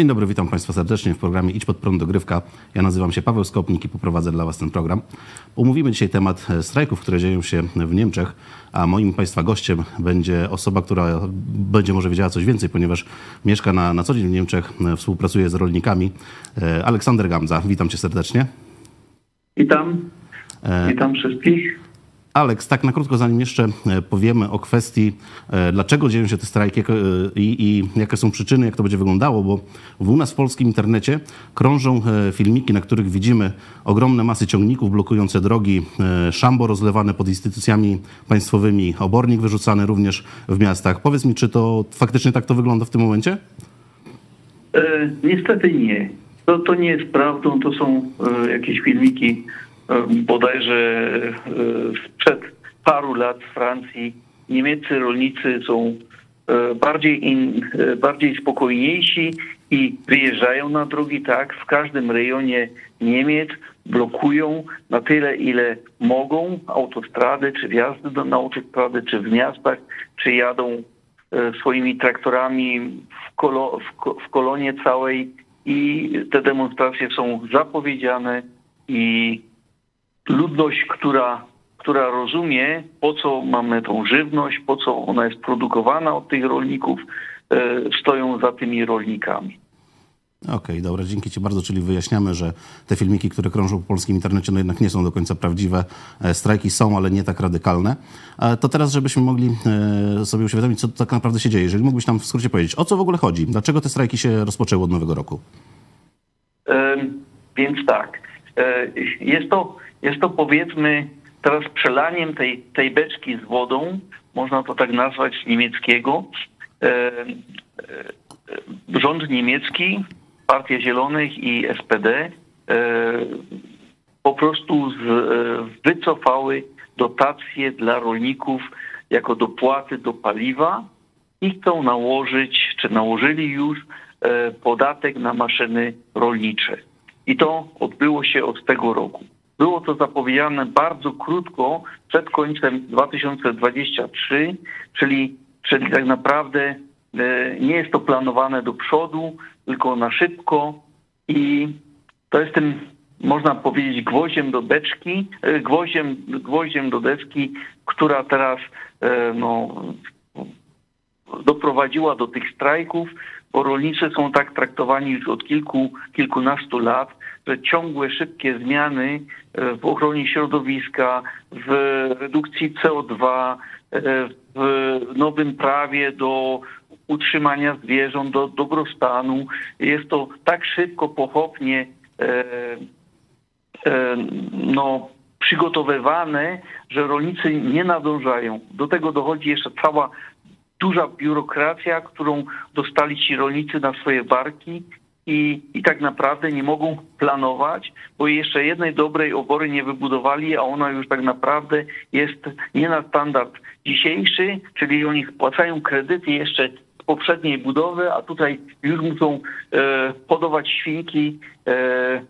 Dzień dobry, witam Państwa serdecznie w programie Idź pod prąd dogrywka. Ja nazywam się Paweł Skopnik i poprowadzę dla Was ten program. Omówimy dzisiaj temat e, strajków, które dzieją się w Niemczech, a moim Państwa gościem będzie osoba, która będzie może wiedziała coś więcej, ponieważ mieszka na, na co dzień w Niemczech, e, współpracuje z rolnikami. E, Aleksander Gamza, witam Cię serdecznie. Witam. Witam wszystkich. Aleks, tak na krótko, zanim jeszcze e, powiemy o kwestii, e, dlaczego dzieją się te strajki e, i, i, jakie są przyczyny, jak to będzie wyglądało, bo u nas w polskim internecie krążą filmiki, na których widzimy ogromne masy ciągników blokujące drogi, szambo rozlewane pod instytucjami państwowymi, obornik wyrzucany również w miastach. Powiedz mi, czy to faktycznie tak to wygląda w tym momencie? E, niestety nie. To, to nie jest prawdą, to są e, jakieś filmiki bodajże e, sprzed paru lat w Francji niemieccy rolnicy są e, bardziej, in, e, bardziej spokojniejsi i wyjeżdżają na drogi, tak, w każdym rejonie Niemiec blokują na tyle, ile mogą autostrady, czy wjazdy do, na autostrady, czy w miastach, czy jadą swoimi traktorami w, kolo, w, w kolonie całej i te demonstracje są zapowiedziane i ludność, która, która rozumie, po co mamy tą żywność, po co ona jest produkowana od tych rolników, e, stoją za tymi rolnikami. Okej, okay, dobra, dzięki Ci bardzo, czyli wyjaśniamy, że te filmiki, które krążą po polskim internecie, no jednak nie są do końca prawdziwe. E, strajki są, ale nie tak radykalne. E, to teraz, żebyśmy mogli sobie uświadomić, co tak naprawdę się dzieje. Jeżeli mógłbyś nam w skrócie powiedzieć, o co w ogóle chodzi? Dlaczego te strajki się rozpoczęły od nowego roku? Więc tak, jest to jest to powiedzmy teraz przelaniem tej, tej beczki z wodą, można to tak nazwać niemieckiego. E, e, rząd niemiecki, Partia Zielonych i SPD e, po prostu z, wycofały dotacje dla rolników jako dopłaty do paliwa i chcą nałożyć, czy nałożyli już podatek na maszyny rolnicze. I to odbyło się od tego roku. Było to zapowiedziane bardzo krótko przed końcem 2023, czyli, czyli tak naprawdę e, nie jest to planowane do przodu, tylko na szybko i to jest tym, można powiedzieć, gwoździem do beczki, e, gwoździem, gwoździem do deski, która teraz e, no, doprowadziła do tych strajków, bo rolnicy są tak traktowani już od kilku, kilkunastu lat, ciągłe, szybkie zmiany e, w ochronie środowiska, w redukcji CO2, e, w nowym prawie do utrzymania zwierząt, do dobrostanu. Jest to tak szybko, pochopnie e, no, przygotowywane, że rolnicy nie nadążają. Do tego dochodzi jeszcze cała duża biurokracja, którą dostali ci rolnicy na swoje barki i, i tak naprawdę nie mogą planować, bo jeszcze jednej dobrej obory nie wybudowali, a ona już tak naprawdę jest nie na standard dzisiejszy, czyli oni spłacają kredyty jeszcze z poprzedniej budowy, a tutaj już muszą e, podawać świnki e,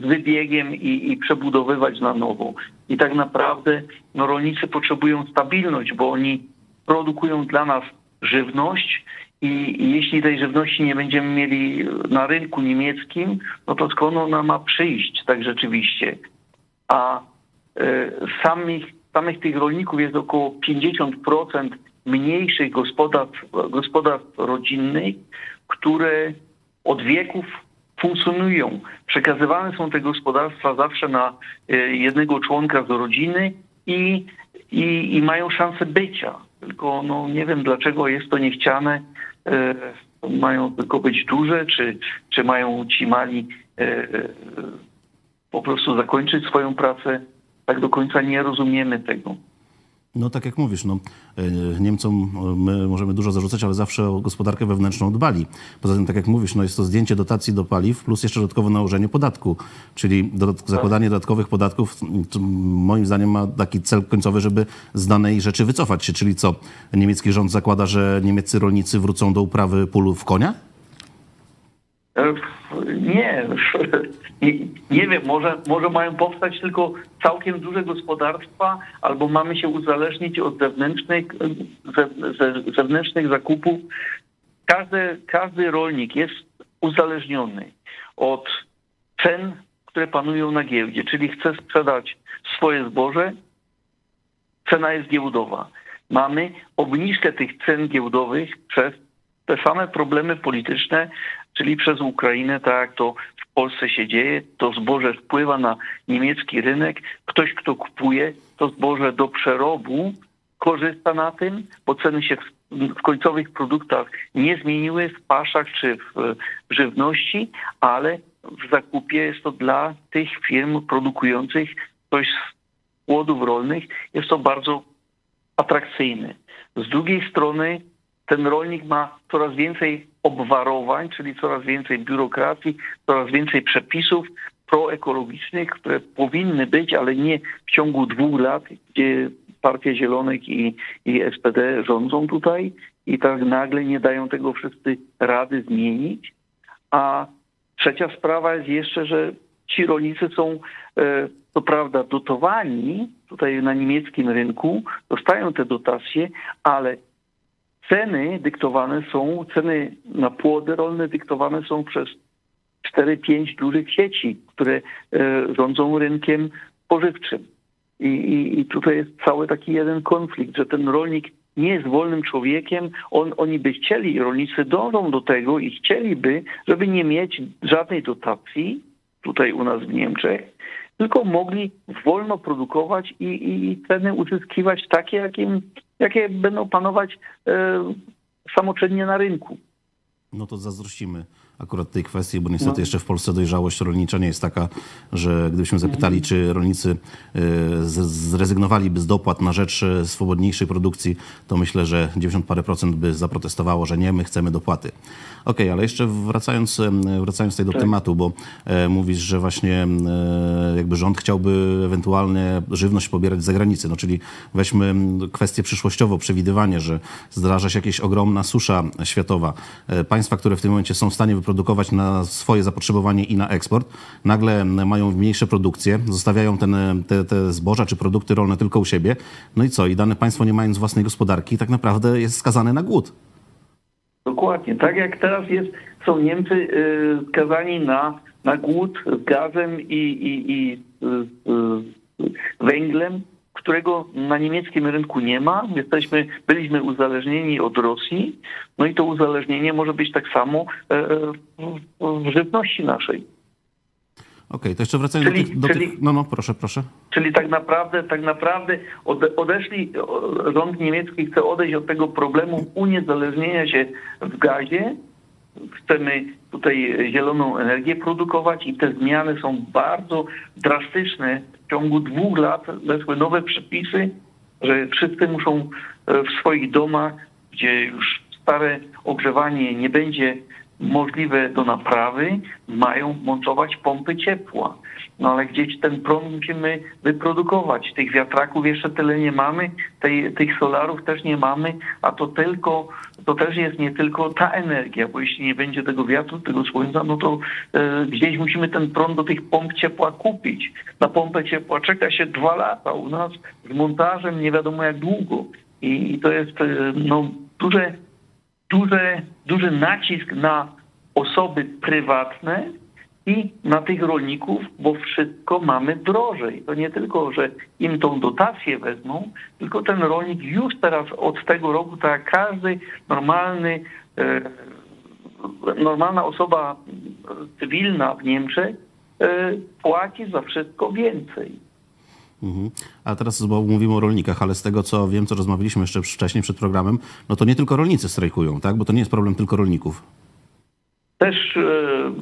z wybiegiem i, i przebudowywać na nowo. I tak naprawdę no, rolnicy potrzebują stabilność, bo oni produkują dla nas żywność, i jeśli tej żywności nie będziemy mieli na rynku niemieckim, no to skąd ona ma przyjść tak rzeczywiście? A e, samych, samych tych rolników jest około 50% mniejszych gospodarstw, gospodarstw rodzinnych, które od wieków funkcjonują. Przekazywane są te gospodarstwa zawsze na e, jednego członka z rodziny i, i, i mają szansę bycia. Tylko no, nie wiem dlaczego jest to niechciane E, mają tylko być duże, czy, czy mają ci mali e, e, po prostu zakończyć swoją pracę. Tak do końca nie rozumiemy tego. No tak jak mówisz, no, e, Niemcom e, my możemy dużo zarzucać, ale zawsze o gospodarkę wewnętrzną dbali. Poza tym, tak jak mówisz, no, jest to zdjęcie dotacji do paliw plus jeszcze dodatkowo nałożenie podatku, czyli dodatk zakładanie dodatkowych podatków moim zdaniem ma taki cel końcowy, żeby z danej rzeczy wycofać się. Czyli co, niemiecki rząd zakłada, że niemieccy rolnicy wrócą do uprawy pól w konia? E, nie, nie, wiem, może, może mają powstać tylko całkiem duże gospodarstwa, albo mamy się uzależnić od zewnętrznych, ze, ze, zewnętrznych zakupów. Każdy, każdy rolnik jest uzależniony od cen, które panują na giełdzie, czyli chce sprzedać swoje zboże, cena jest giełdowa. Mamy obniżkę tych cen giełdowych przez te same problemy polityczne, czyli przez Ukrainę, tak to w Polsce się dzieje, to zboże wpływa na niemiecki rynek, ktoś, kto kupuje to zboże do przerobu, korzysta na tym, bo ceny się w końcowych produktach nie zmieniły w paszach czy w żywności, ale w zakupie jest to dla tych firm produkujących coś z płodów rolnych, jest to bardzo atrakcyjne. Z drugiej strony ten rolnik ma coraz więcej obwarowań, czyli coraz więcej biurokracji, coraz więcej przepisów proekologicznych, które powinny być, ale nie w ciągu dwóch lat, gdzie Partia Zielonych i, i SPD rządzą tutaj i tak nagle nie dają tego wszyscy rady zmienić. A trzecia sprawa jest jeszcze, że ci rolnicy są e, co prawda dotowani tutaj na niemieckim rynku, dostają te dotacje, ale ceny dyktowane są, ceny na płody rolne dyktowane są przez 4-5 dużych sieci, które e, rządzą rynkiem spożywczym. I, i, I tutaj jest cały taki jeden konflikt, że ten rolnik nie jest wolnym człowiekiem. On, oni by chcieli, rolnicy dążą do tego i chcieliby, żeby nie mieć żadnej dotacji tutaj u nas w Niemczech, tylko mogli wolno produkować i, i ceny uzyskiwać takie, jakim, jakie będą panować e, samoczynnie na rynku. No to zazdrościmy akurat tej kwestii, bo niestety no. jeszcze w Polsce dojrzałość rolnicza nie jest taka, że gdybyśmy zapytali, czy rolnicy e, zrezygnowaliby z dopłat na rzecz e, swobodniejszej produkcji, to myślę, że 90 parę procent by zaprotestowało, że nie, my chcemy dopłaty. Okej, okay, ale jeszcze wracając, wracając tutaj do tak. tematu, bo e, mówisz, że właśnie e, jakby rząd chciałby ewentualnie żywność pobierać z zagranicy, no czyli weźmy kwestię przyszłościową, przewidywanie, że zdarza się jakaś ogromna susza światowa. E, państwa, które w tym momencie są w stanie wyprodukować na swoje zapotrzebowanie i na eksport, nagle mają mniejsze produkcje, zostawiają ten, te, te zboża czy produkty rolne tylko u siebie. No i co? I dane państwo nie mając własnej gospodarki tak naprawdę jest skazane na głód. Dokładnie. Tak jak teraz jest, są Niemcy y, skazani na, na głód z gazem i, i, i y, węglem, którego na niemieckim rynku nie ma. Jesteśmy, byliśmy uzależnieni od Rosji, no i to uzależnienie może być tak samo e, w żywności naszej. Okej, okay, to jeszcze wracając do, tych, do czyli, tych, No, no, proszę, proszę. Czyli tak naprawdę, tak naprawdę odeszli, rząd niemiecki chce odejść od tego problemu uniezależnienia się w gazie. Chcemy tutaj zieloną energię produkować i te zmiany są bardzo drastyczne. W ciągu dwóch lat weszły nowe przepisy, że wszyscy muszą e, w swoich domach, gdzie już stare ogrzewanie nie będzie możliwe do naprawy, mają montować pompy ciepła. No ale gdzieś ten prąd musimy wyprodukować. Tych wiatraków jeszcze tyle nie mamy, tej, tych solarów też nie mamy, a to tylko, to też jest nie tylko ta energia, bo jeśli nie będzie tego wiatru, tego słońca, no to e, gdzieś musimy ten prąd do tych pomp ciepła kupić. Na pompę ciepła czeka się dwa lata u nas z montażem nie wiadomo jak długo. I, i to jest e, no, duże duży, duży nacisk na osoby prywatne i na tych rolników, bo wszystko mamy drożej. To nie tylko, że im tą dotację wezmą, tylko ten rolnik już teraz od tego roku, tak jak każdy normalny, e, normalna osoba cywilna w Niemczech, e, płaci za wszystko więcej. Mhm. A teraz, mówimy o rolnikach, ale z tego co wiem, co rozmawialiśmy jeszcze wcześniej przed programem, no to nie tylko rolnicy strajkują, tak? Bo to nie jest problem tylko rolników. Też e,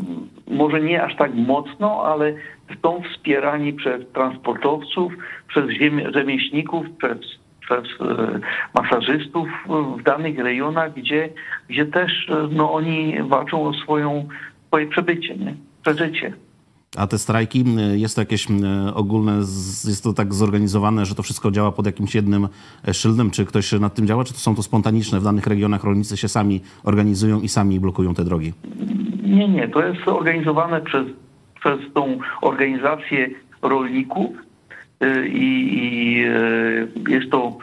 może nie aż tak mocno, ale są wspierani przez transportowców, przez rzemieślników, przez, przez e, masażystów w danych rejonach, gdzie, gdzie też e, no, oni walczą o swoją, swoje przebycie, nie? przeżycie. A te strajki, jest to jakieś ogólne, jest to tak zorganizowane, że to wszystko działa pod jakimś jednym e, szyldem? Czy ktoś nad tym działa, czy to są to spontaniczne w danych regionach rolnicy się sami organizują i sami blokują te drogi? Nie, nie, to jest organizowane przez, przez tą organizację rolników y, i, i y, jest to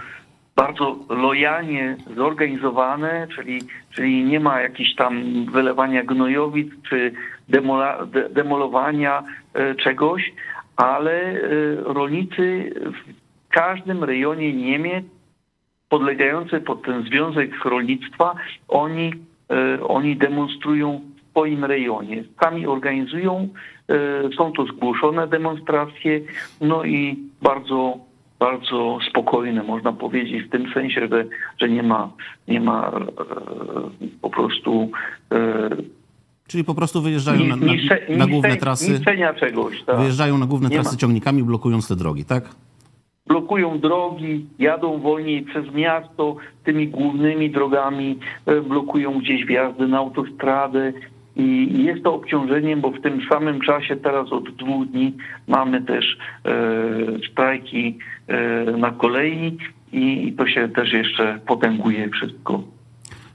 bardzo lojalnie zorganizowane, czyli, czyli nie ma jakichś tam wylewania gnojowic czy demola, de, demolowania e, czegoś, ale e, rolnicy w każdym rejonie Niemiec podlegający pod ten związek rolnictwa, oni, e, oni demonstrują w swoim rejonie. Sami organizują, są to zgłoszone demonstracje, no i bardzo, bardzo spokojne, można powiedzieć, w tym sensie, że, że nie ma, nie ma po prostu Czyli po prostu wyjeżdżają na, na, na główne trasy, czegoś. Tak. wyjeżdżają na główne Nie trasy ma. ciągnikami, blokując te drogi, tak? blokują drogi, jadą wolniej przez miasto tymi głównymi drogami, e, blokują gdzieś wjazdy na autostradę i jest to obciążeniem, bo w tym samym czasie teraz od dwóch dni mamy też e, strajki e, na kolei i to się też jeszcze potęguje wszystko.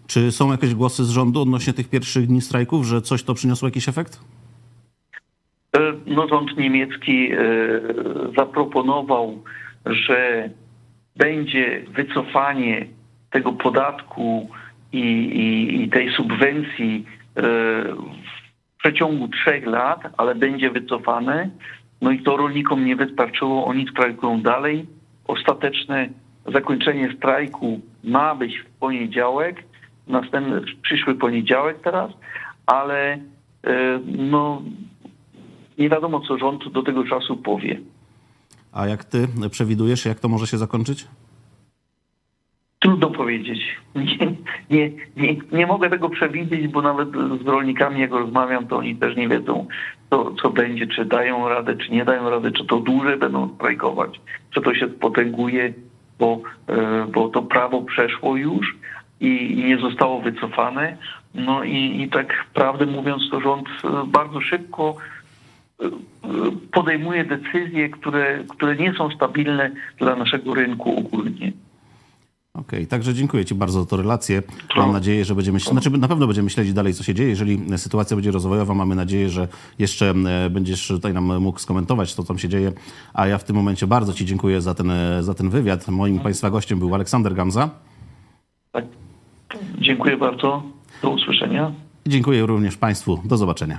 Czy są jakieś głosy z rządu odnośnie tych pierwszych dni strajków, że coś to przyniosło jakiś efekt? E, No, rząd niemiecki e, zaproponował, że będzie wycofanie tego podatku i, i, i tej subwencji e, w przeciągu trzech lat, ale będzie wycofane. No i to rolnikom nie wystarczyło, oni strajkują dalej. Ostateczne zakończenie strajku ma być w poniedziałek, następny, przyszły poniedziałek teraz, ale e, no, nie wiadomo, co rząd do tego czasu powie. A jak ty przewidujesz, jak to może się zakończyć? Trudno powiedzieć. Nie, nie, nie, nie mogę tego przewidzieć, bo nawet z rolnikami, jak rozmawiam, to oni też nie wiedzą, co, co będzie, czy dają radę, czy nie dają radę, czy to dłużej będą strajkować, czy to się potęguje, bo, e, bo to prawo przeszło już i, nie zostało wycofane. No i, i tak prawdę mówiąc, to rząd e, bardzo szybko e, podejmuje decyzje, które, które nie są stabilne dla naszego rynku ogólnie. Okej, także dziękuję Ci bardzo za tę relację. Mam nadzieję, że będziemy, znaczy na pewno będziemy śledzić dalej, co się dzieje. Jeżeli sytuacja będzie rozwojowa, mamy nadzieję, że jeszcze e, będziesz tutaj nam mógł skomentować to, co tam się dzieje. A ja w tym momencie bardzo Ci dziękuję za ten, e, za ten wywiad. Moim Państwa gościem był Aleksander Gamza. Tak. Dziękuję bardzo. Do usłyszenia. Dziękuję również Państwu. Do zobaczenia.